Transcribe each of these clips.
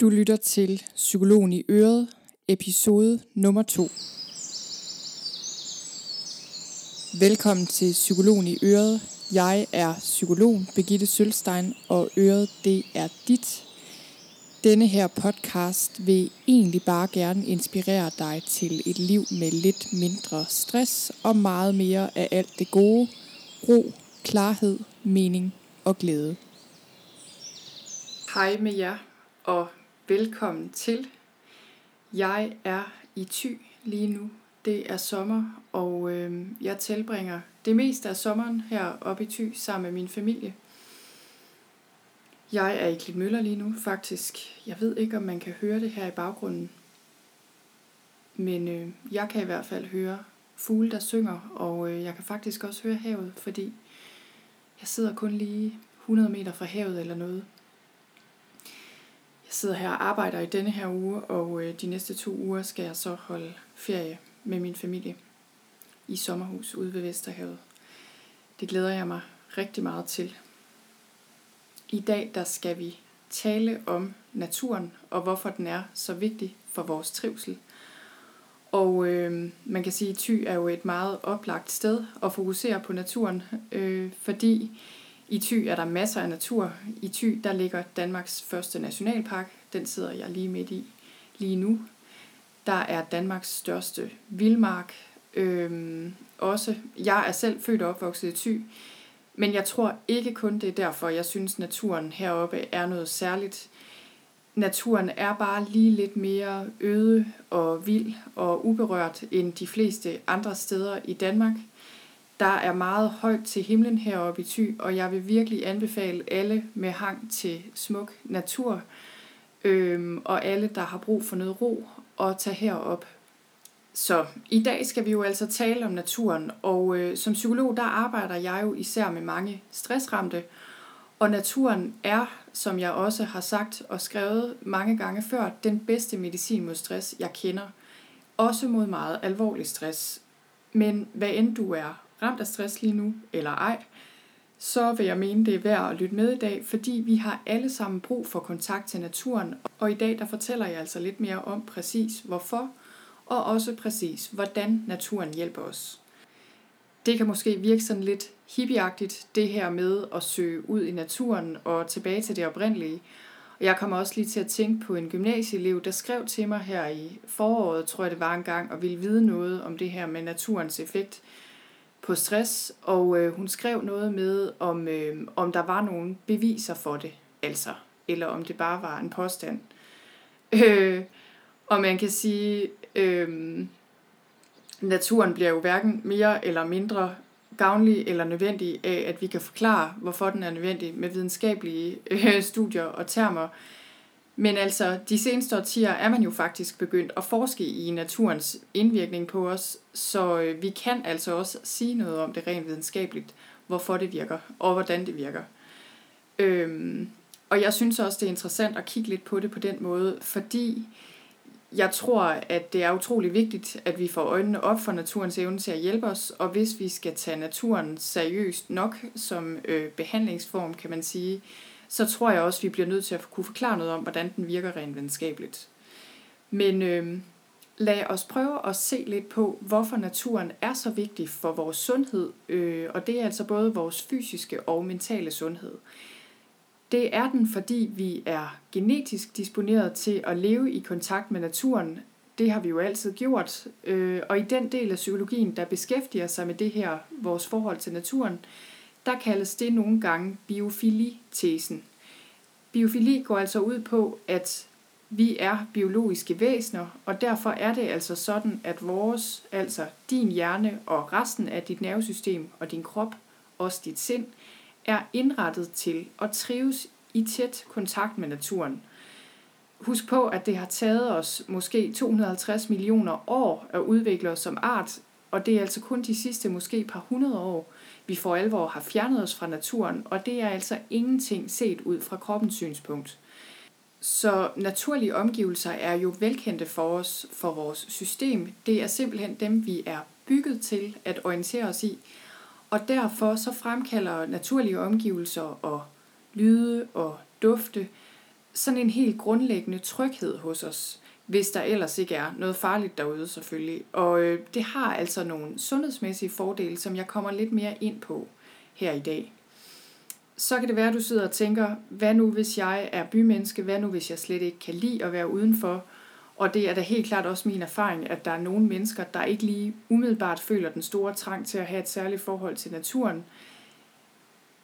Du lytter til Psykologen i Øret, episode nummer 2. Velkommen til Psykologen i Øret. Jeg er psykologen Begitte Sølstein, og Øret det er dit. Denne her podcast vil egentlig bare gerne inspirere dig til et liv med lidt mindre stress og meget mere af alt det gode, ro, klarhed, mening og glæde. Hej med jer, og velkommen til. Jeg er i Thy lige nu. Det er sommer, og øh, jeg tilbringer det meste af sommeren her oppe i Thy sammen med min familie. Jeg er i Klitmøller lige nu, faktisk. Jeg ved ikke, om man kan høre det her i baggrunden. Men øh, jeg kan i hvert fald høre fugle, der synger, og øh, jeg kan faktisk også høre havet, fordi jeg sidder kun lige 100 meter fra havet eller noget. Jeg sidder her og arbejder i denne her uge, og øh, de næste to uger skal jeg så holde ferie med min familie i sommerhus ude ved Vesterhavet. Det glæder jeg mig rigtig meget til. I dag der skal vi tale om naturen og hvorfor den er så vigtig for vores trivsel. Og øh, man kan sige, at Thy er jo et meget oplagt sted at fokusere på naturen, øh, fordi i Thy er der masser af natur. I Thy der ligger Danmarks første nationalpark. Den sidder jeg lige midt i lige nu. Der er Danmarks største vildmark. Øhm, også, jeg er selv født og opvokset i Thy, men jeg tror ikke kun det er derfor, jeg synes naturen heroppe er noget særligt. Naturen er bare lige lidt mere øde og vild og uberørt end de fleste andre steder i Danmark. Der er meget højt til himlen heroppe i Thy, og jeg vil virkelig anbefale alle med hang til smuk natur, øhm, og alle, der har brug for noget ro, at tage herop. Så i dag skal vi jo altså tale om naturen, og øh, som psykolog der arbejder jeg jo især med mange stressramte, og naturen er, som jeg også har sagt og skrevet mange gange før, den bedste medicin mod stress, jeg kender. Også mod meget alvorlig stress. Men hvad end du er ramt af stress lige nu, eller ej, så vil jeg mene, det er værd at lytte med i dag, fordi vi har alle sammen brug for kontakt til naturen. Og i dag der fortæller jeg altså lidt mere om præcis hvorfor, og også præcis hvordan naturen hjælper os. Det kan måske virke sådan lidt hippieagtigt, det her med at søge ud i naturen og tilbage til det oprindelige. Og jeg kommer også lige til at tænke på en gymnasieelev, der skrev til mig her i foråret, tror jeg det var engang, og ville vide noget om det her med naturens effekt på stress, og øh, hun skrev noget med, om, øh, om der var nogle beviser for det, altså, eller om det bare var en påstand. Øh, og man kan sige, øh, naturen bliver jo hverken mere eller mindre gavnlig eller nødvendig af, at vi kan forklare, hvorfor den er nødvendig med videnskabelige øh, studier og termer. Men altså, de seneste årtier er man jo faktisk begyndt at forske i naturens indvirkning på os, så øh, vi kan altså også sige noget om det rent videnskabeligt, hvorfor det virker og hvordan det virker. Øhm, og jeg synes også, det er interessant at kigge lidt på det på den måde, fordi jeg tror, at det er utrolig vigtigt, at vi får øjnene op for naturens evne til at hjælpe os, og hvis vi skal tage naturen seriøst nok som øh, behandlingsform, kan man sige, så tror jeg også, at vi bliver nødt til at kunne forklare noget om, hvordan den virker rent videnskabeligt. Men øh, lad os prøve at se lidt på, hvorfor naturen er så vigtig for vores sundhed, øh, og det er altså både vores fysiske og mentale sundhed. Det er den, fordi vi er genetisk disponeret til at leve i kontakt med naturen. Det har vi jo altid gjort, øh, og i den del af psykologien, der beskæftiger sig med det her, vores forhold til naturen, der kaldes det nogle gange biofilitesen. Biofili går altså ud på, at vi er biologiske væsener, og derfor er det altså sådan, at vores, altså din hjerne og resten af dit nervesystem og din krop, også dit sind, er indrettet til at trives i tæt kontakt med naturen. Husk på, at det har taget os måske 250 millioner år at udvikle os som art, og det er altså kun de sidste måske par hundrede år, vi for alvor har fjernet os fra naturen, og det er altså ingenting set ud fra kroppens synspunkt. Så naturlige omgivelser er jo velkendte for os, for vores system. Det er simpelthen dem, vi er bygget til at orientere os i. Og derfor så fremkalder naturlige omgivelser og lyde og dufte sådan en helt grundlæggende tryghed hos os, hvis der ellers ikke er noget farligt derude selvfølgelig. Og øh, det har altså nogle sundhedsmæssige fordele, som jeg kommer lidt mere ind på her i dag. Så kan det være, at du sidder og tænker, hvad nu hvis jeg er bymenneske, hvad nu hvis jeg slet ikke kan lide at være udenfor, og det er da helt klart også min erfaring, at der er nogle mennesker, der ikke lige umiddelbart føler den store trang til at have et særligt forhold til naturen.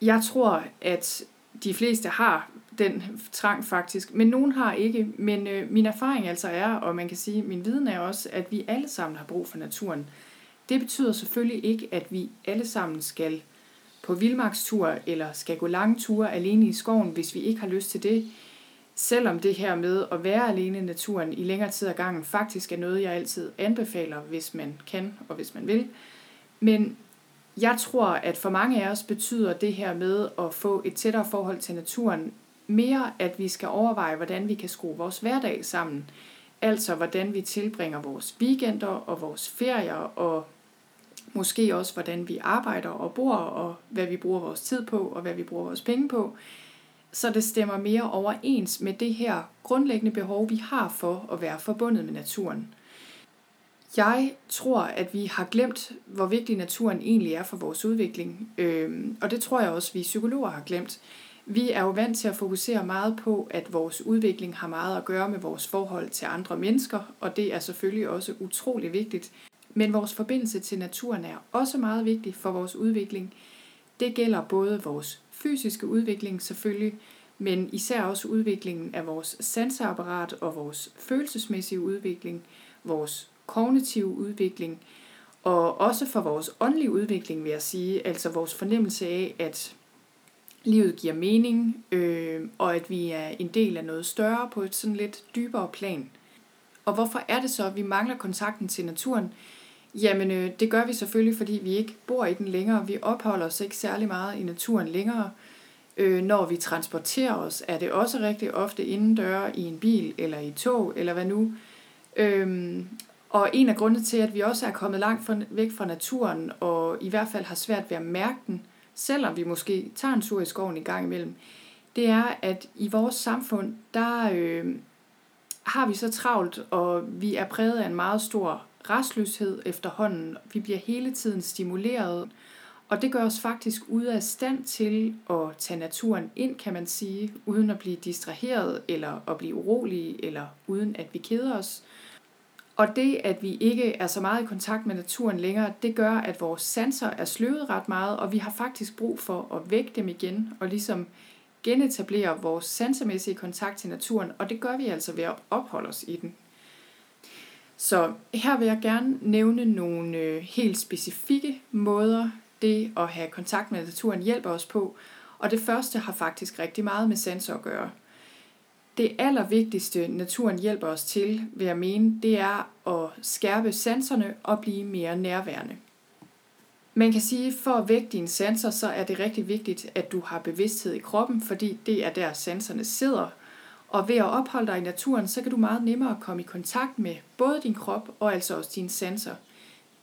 Jeg tror, at de fleste har den trang faktisk, men nogen har ikke. Men øh, min erfaring altså er, og man kan sige, min viden er også, at vi alle sammen har brug for naturen. Det betyder selvfølgelig ikke, at vi alle sammen skal på vildmarkstur eller skal gå lange ture alene i skoven, hvis vi ikke har lyst til det selvom det her med at være alene i naturen i længere tid ad gangen faktisk er noget, jeg altid anbefaler, hvis man kan og hvis man vil. Men jeg tror, at for mange af os betyder det her med at få et tættere forhold til naturen mere, at vi skal overveje, hvordan vi kan skrue vores hverdag sammen. Altså, hvordan vi tilbringer vores weekender og vores ferier, og måske også, hvordan vi arbejder og bor, og hvad vi bruger vores tid på, og hvad vi bruger vores penge på så det stemmer mere overens med det her grundlæggende behov, vi har for at være forbundet med naturen. Jeg tror, at vi har glemt, hvor vigtig naturen egentlig er for vores udvikling, øhm, og det tror jeg også, vi psykologer har glemt. Vi er jo vant til at fokusere meget på, at vores udvikling har meget at gøre med vores forhold til andre mennesker, og det er selvfølgelig også utrolig vigtigt. Men vores forbindelse til naturen er også meget vigtig for vores udvikling. Det gælder både vores fysiske udvikling selvfølgelig, men især også udviklingen af vores sanseapparat og vores følelsesmæssige udvikling, vores kognitive udvikling, og også for vores åndelige udvikling, vil jeg sige, altså vores fornemmelse af, at livet giver mening, øh, og at vi er en del af noget større på et sådan lidt dybere plan. Og hvorfor er det så, at vi mangler kontakten til naturen? Jamen, øh, det gør vi selvfølgelig, fordi vi ikke bor i den længere. Vi opholder os ikke særlig meget i naturen længere. Øh, når vi transporterer os, er det også rigtig ofte indendør i en bil eller i tog, eller hvad nu. Øh, og en af grundene til, at vi også er kommet langt fra, væk fra naturen, og i hvert fald har svært ved at mærke den, selvom vi måske tager en tur i skoven i gang imellem, det er, at i vores samfund, der øh, har vi så travlt, og vi er præget af en meget stor restløshed efterhånden. Vi bliver hele tiden stimuleret, og det gør os faktisk ude af stand til at tage naturen ind, kan man sige, uden at blive distraheret eller at blive urolige, eller uden at vi keder os. Og det, at vi ikke er så meget i kontakt med naturen længere, det gør, at vores sanser er sløvet ret meget, og vi har faktisk brug for at vække dem igen, og ligesom genetablere vores sansemæssige kontakt til naturen, og det gør vi altså ved at opholde os i den. Så her vil jeg gerne nævne nogle øh, helt specifikke måder, det at have kontakt med naturen hjælper os på, og det første har faktisk rigtig meget med sanser at gøre. Det allervigtigste, naturen hjælper os til, vil jeg mene, det er at skærpe sanserne og blive mere nærværende. Man kan sige, at for at vække dine sanser, så er det rigtig vigtigt, at du har bevidsthed i kroppen, fordi det er der sanserne sidder. Og ved at opholde dig i naturen, så kan du meget nemmere komme i kontakt med både din krop og altså også dine sanser –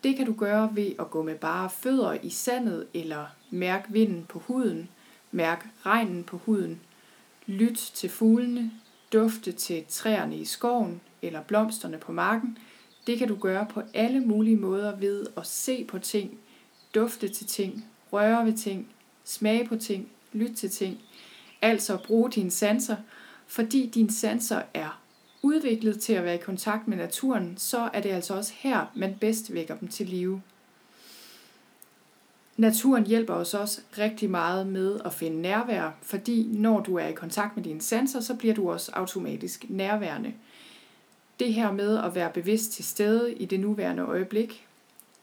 det kan du gøre ved at gå med bare fødder i sandet eller mærk vinden på huden, mærk regnen på huden, lyt til fuglene, dufte til træerne i skoven eller blomsterne på marken. Det kan du gøre på alle mulige måder ved at se på ting, dufte til ting, røre ved ting, smage på ting, lytte til ting. Altså bruge dine sanser, fordi dine sanser er udviklet til at være i kontakt med naturen, så er det altså også her, man bedst vækker dem til live. Naturen hjælper os også rigtig meget med at finde nærvær, fordi når du er i kontakt med dine sanser, så bliver du også automatisk nærværende. Det her med at være bevidst til stede i det nuværende øjeblik,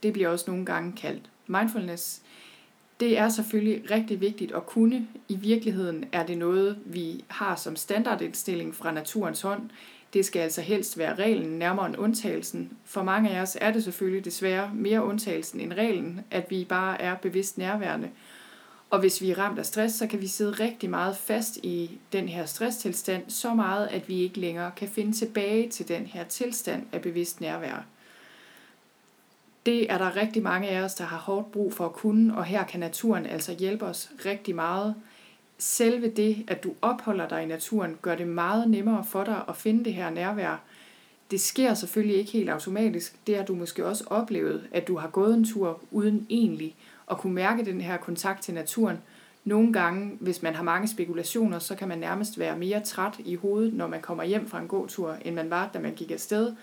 det bliver også nogle gange kaldt mindfulness. Det er selvfølgelig rigtig vigtigt at kunne. I virkeligheden er det noget, vi har som standardindstilling fra naturens hånd, det skal altså helst være reglen nærmere end undtagelsen. For mange af os er det selvfølgelig desværre mere undtagelsen end reglen, at vi bare er bevidst nærværende. Og hvis vi er ramt af stress, så kan vi sidde rigtig meget fast i den her stresstilstand, så meget, at vi ikke længere kan finde tilbage til den her tilstand af bevidst nærvær. Det er der rigtig mange af os, der har hårdt brug for at kunne, og her kan naturen altså hjælpe os rigtig meget selve det, at du opholder dig i naturen, gør det meget nemmere for dig at finde det her nærvær. Det sker selvfølgelig ikke helt automatisk. Det har du måske også oplevet, at du har gået en tur uden egentlig at kunne mærke den her kontakt til naturen. Nogle gange, hvis man har mange spekulationer, så kan man nærmest være mere træt i hovedet, når man kommer hjem fra en gåtur, end man var, da man gik afsted.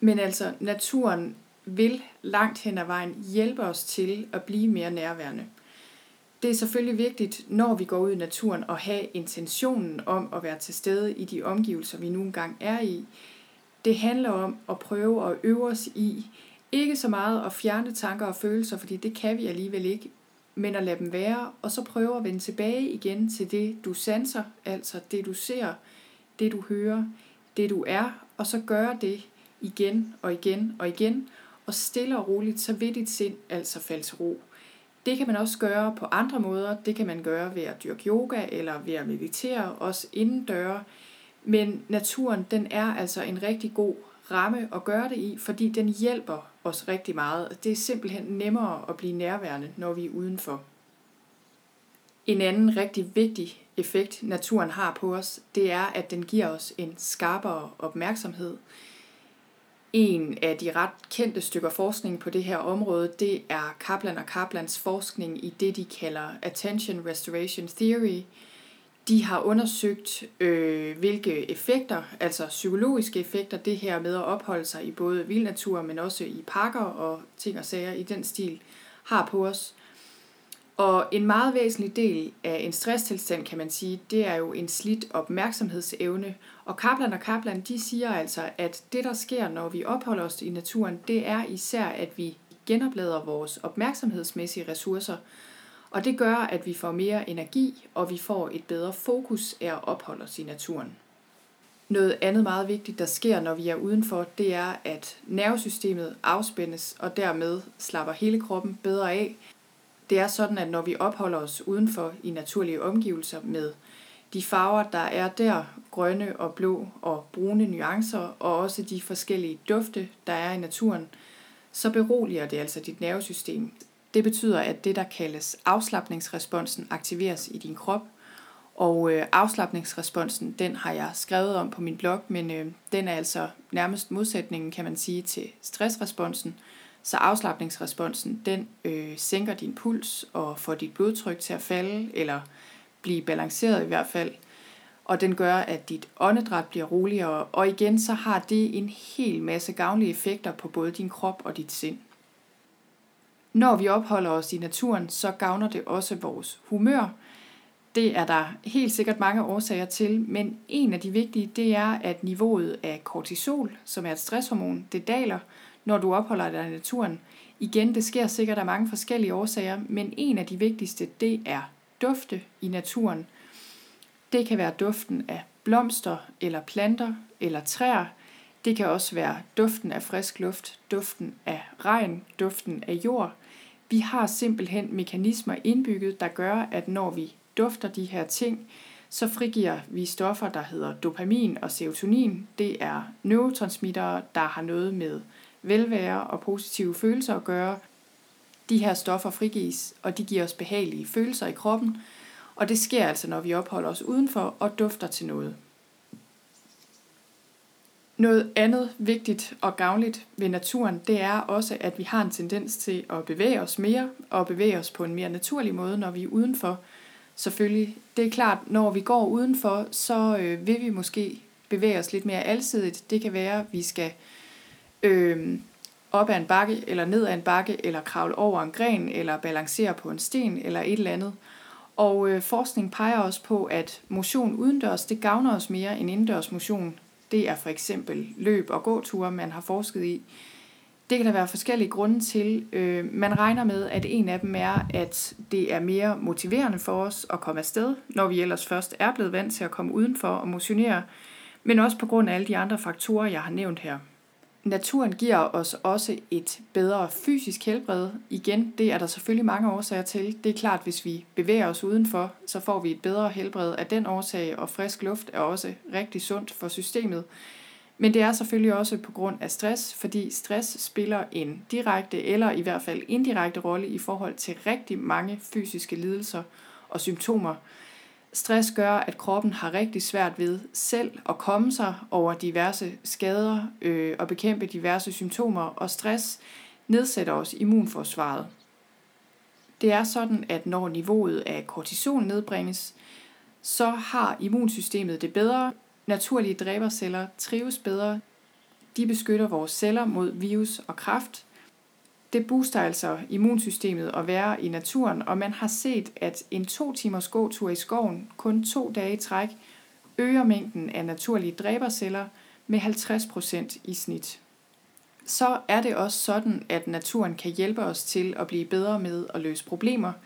Men altså, naturen vil langt hen ad vejen hjælpe os til at blive mere nærværende. Det er selvfølgelig vigtigt, når vi går ud i naturen, at have intentionen om at være til stede i de omgivelser, vi nu engang er i. Det handler om at prøve at øve os i, ikke så meget at fjerne tanker og følelser, fordi det kan vi alligevel ikke, men at lade dem være, og så prøve at vende tilbage igen til det, du sanser, altså det, du ser, det, du hører, det, du er, og så gøre det igen og igen og igen, og stille og roligt, så vil dit sind altså falde til ro. Det kan man også gøre på andre måder. Det kan man gøre ved at dyrke yoga eller ved at meditere, også indendøre. Men naturen, den er altså en rigtig god ramme at gøre det i, fordi den hjælper os rigtig meget. Det er simpelthen nemmere at blive nærværende, når vi er udenfor. En anden rigtig vigtig effekt, naturen har på os, det er, at den giver os en skarpere opmærksomhed. En af de ret kendte stykker forskning på det her område, det er Kaplan og Kaplans forskning i det, de kalder Attention Restoration Theory. De har undersøgt, øh, hvilke effekter, altså psykologiske effekter, det her med at opholde sig i både vild natur, men også i parker og ting og sager i den stil, har på os. Og en meget væsentlig del af en stresstilstand, kan man sige, det er jo en slidt opmærksomhedsevne. Og Kaplan og Kaplan, de siger altså, at det, der sker, når vi opholder os i naturen, det er især, at vi genoplader vores opmærksomhedsmæssige ressourcer. Og det gør, at vi får mere energi, og vi får et bedre fokus af at opholde os i naturen. Noget andet meget vigtigt, der sker, når vi er udenfor, det er, at nervesystemet afspændes, og dermed slapper hele kroppen bedre af, det er sådan, at når vi opholder os udenfor i naturlige omgivelser med de farver, der er der, grønne og blå og brune nuancer, og også de forskellige dufte, der er i naturen, så beroliger det altså dit nervesystem. Det betyder, at det, der kaldes afslappningsresponsen, aktiveres i din krop. Og øh, afslappningsresponsen, den har jeg skrevet om på min blog, men øh, den er altså nærmest modsætningen, kan man sige, til stressresponsen. Så afslappningsresponsen, den øh, sænker din puls og får dit blodtryk til at falde, eller blive balanceret i hvert fald. Og den gør, at dit åndedræt bliver roligere. Og igen, så har det en hel masse gavnlige effekter på både din krop og dit sind. Når vi opholder os i naturen, så gavner det også vores humør. Det er der helt sikkert mange årsager til, men en af de vigtige, det er, at niveauet af kortisol, som er et stresshormon, det daler, når du opholder dig i naturen. Igen, det sker sikkert af mange forskellige årsager, men en af de vigtigste, det er dufte i naturen. Det kan være duften af blomster eller planter eller træer. Det kan også være duften af frisk luft, duften af regn, duften af jord. Vi har simpelthen mekanismer indbygget, der gør, at når vi dufter de her ting, så frigiver vi stoffer, der hedder dopamin og serotonin. Det er neurotransmittere, der har noget med velvære og positive følelser at gøre. De her stoffer frigives, og de giver os behagelige følelser i kroppen, og det sker altså, når vi opholder os udenfor og dufter til noget. Noget andet vigtigt og gavnligt ved naturen, det er også, at vi har en tendens til at bevæge os mere, og bevæge os på en mere naturlig måde, når vi er udenfor. Selvfølgelig, det er klart, når vi går udenfor, så øh, vil vi måske bevæge os lidt mere alsidigt. Det kan være, at vi skal øh, øh, op ad en bakke, eller ned ad en bakke, eller kravle over en gren, eller balancere på en sten, eller et eller andet. Og øh, forskning peger også på, at motion udendørs, det gavner os mere end indendørs motion. Det er for eksempel løb og gåture, man har forsket i. Det kan der være forskellige grunde til. Øh, man regner med, at en af dem er, at det er mere motiverende for os at komme afsted, når vi ellers først er blevet vant til at komme udenfor og motionere, men også på grund af alle de andre faktorer, jeg har nævnt her. Naturen giver os også et bedre fysisk helbred. Igen, det er der selvfølgelig mange årsager til. Det er klart, hvis vi bevæger os udenfor, så får vi et bedre helbred af den årsag, og frisk luft er også rigtig sundt for systemet. Men det er selvfølgelig også på grund af stress, fordi stress spiller en direkte eller i hvert fald indirekte rolle i forhold til rigtig mange fysiske lidelser og symptomer. Stress gør, at kroppen har rigtig svært ved selv at komme sig over diverse skader øh, og bekæmpe diverse symptomer, og stress nedsætter også immunforsvaret. Det er sådan, at når niveauet af kortison nedbringes, så har immunsystemet det bedre. Naturlige dræberceller trives bedre. De beskytter vores celler mod virus og kræft. Det booster altså immunsystemet at være i naturen, og man har set, at en to timers gåtur i skoven, kun to dage i træk, øger mængden af naturlige dræberceller med 50% i snit. Så er det også sådan, at naturen kan hjælpe os til at blive bedre med at løse problemer –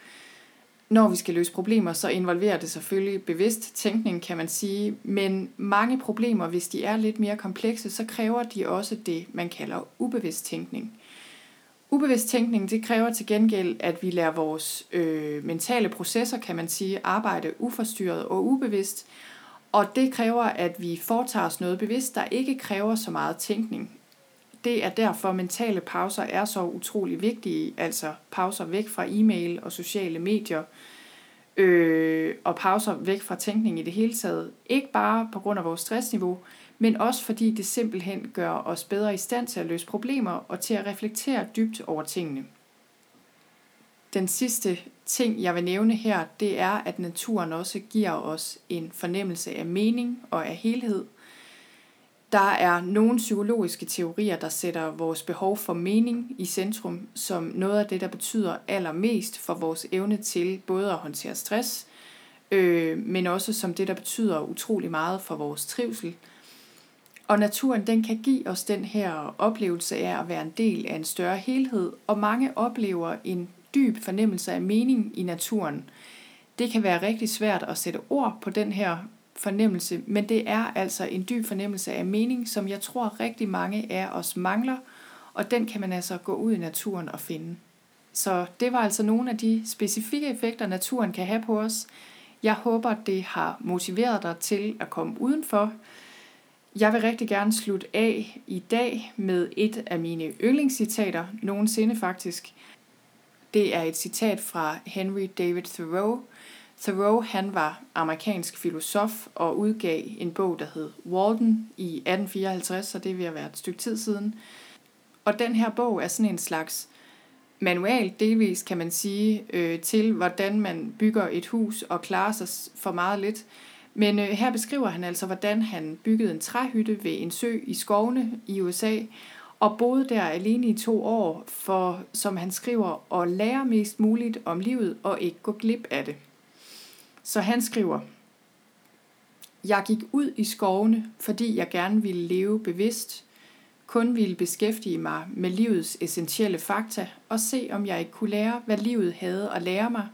når vi skal løse problemer, så involverer det selvfølgelig bevidst tænkning, kan man sige. Men mange problemer, hvis de er lidt mere komplekse, så kræver de også det, man kalder ubevidst tænkning. Ubevidst tænkning, det kræver til gengæld, at vi lærer vores øh, mentale processer, kan man sige, arbejde uforstyrret og ubevidst. Og det kræver, at vi foretager os noget bevidst, der ikke kræver så meget tænkning det er derfor, mentale pauser er så utrolig vigtige, altså pauser væk fra e-mail og sociale medier, øh, og pauser væk fra tænkning i det hele taget. Ikke bare på grund af vores stressniveau, men også fordi det simpelthen gør os bedre i stand til at løse problemer og til at reflektere dybt over tingene. Den sidste ting, jeg vil nævne her, det er, at naturen også giver os en fornemmelse af mening og af helhed – der er nogle psykologiske teorier, der sætter vores behov for mening i centrum som noget af det, der betyder allermest for vores evne til både at håndtere stress, øh, men også som det, der betyder utrolig meget for vores trivsel. Og naturen den kan give os den her oplevelse af at være en del af en større helhed, og mange oplever en dyb fornemmelse af mening i naturen. Det kan være rigtig svært at sætte ord på den her fornemmelse, men det er altså en dyb fornemmelse af mening, som jeg tror rigtig mange af os mangler, og den kan man altså gå ud i naturen og finde. Så det var altså nogle af de specifikke effekter, naturen kan have på os. Jeg håber, det har motiveret dig til at komme udenfor. Jeg vil rigtig gerne slutte af i dag med et af mine yndlingscitater, nogensinde faktisk. Det er et citat fra Henry David Thoreau, Thoreau han var amerikansk filosof og udgav en bog, der hed Walden i 1854, så det vil have været et stykke tid siden. Og den her bog er sådan en slags manual, delvis kan man sige, øh, til hvordan man bygger et hus og klarer sig for meget lidt. Men øh, her beskriver han altså, hvordan han byggede en træhytte ved en sø i skovene i USA, og boede der alene i to år, for, som han skriver, at lære mest muligt om livet og ikke gå glip af det. Så han skriver, Jeg gik ud i skovene, fordi jeg gerne ville leve bevidst, kun ville beskæftige mig med livets essentielle fakta og se, om jeg ikke kunne lære, hvad livet havde at lære mig,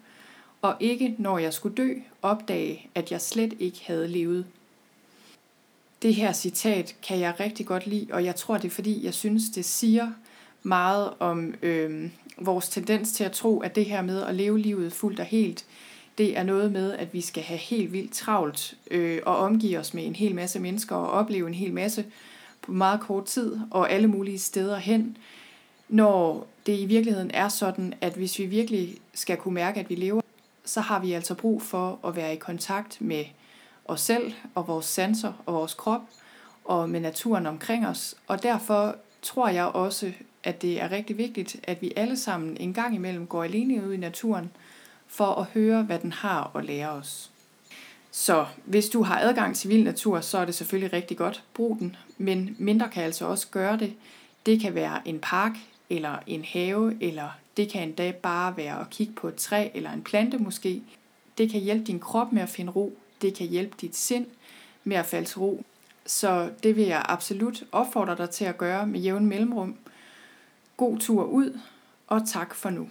og ikke, når jeg skulle dø, opdage, at jeg slet ikke havde levet. Det her citat kan jeg rigtig godt lide, og jeg tror, det er fordi, jeg synes, det siger meget om øh, vores tendens til at tro, at det her med at leve livet fuldt og helt, det er noget med, at vi skal have helt vildt travlt øh, og omgive os med en hel masse mennesker og opleve en hel masse på meget kort tid og alle mulige steder hen, når det i virkeligheden er sådan, at hvis vi virkelig skal kunne mærke, at vi lever, så har vi altså brug for at være i kontakt med os selv og vores sanser og vores krop og med naturen omkring os. Og derfor tror jeg også, at det er rigtig vigtigt, at vi alle sammen en gang imellem går alene ud i naturen – for at høre, hvad den har at lære os. Så hvis du har adgang til vild natur, så er det selvfølgelig rigtig godt. Brug den, men mindre kan altså også gøre det. Det kan være en park, eller en have, eller det kan endda bare være at kigge på et træ eller en plante måske. Det kan hjælpe din krop med at finde ro. Det kan hjælpe dit sind med at falde til ro. Så det vil jeg absolut opfordre dig til at gøre med jævn mellemrum. God tur ud, og tak for nu.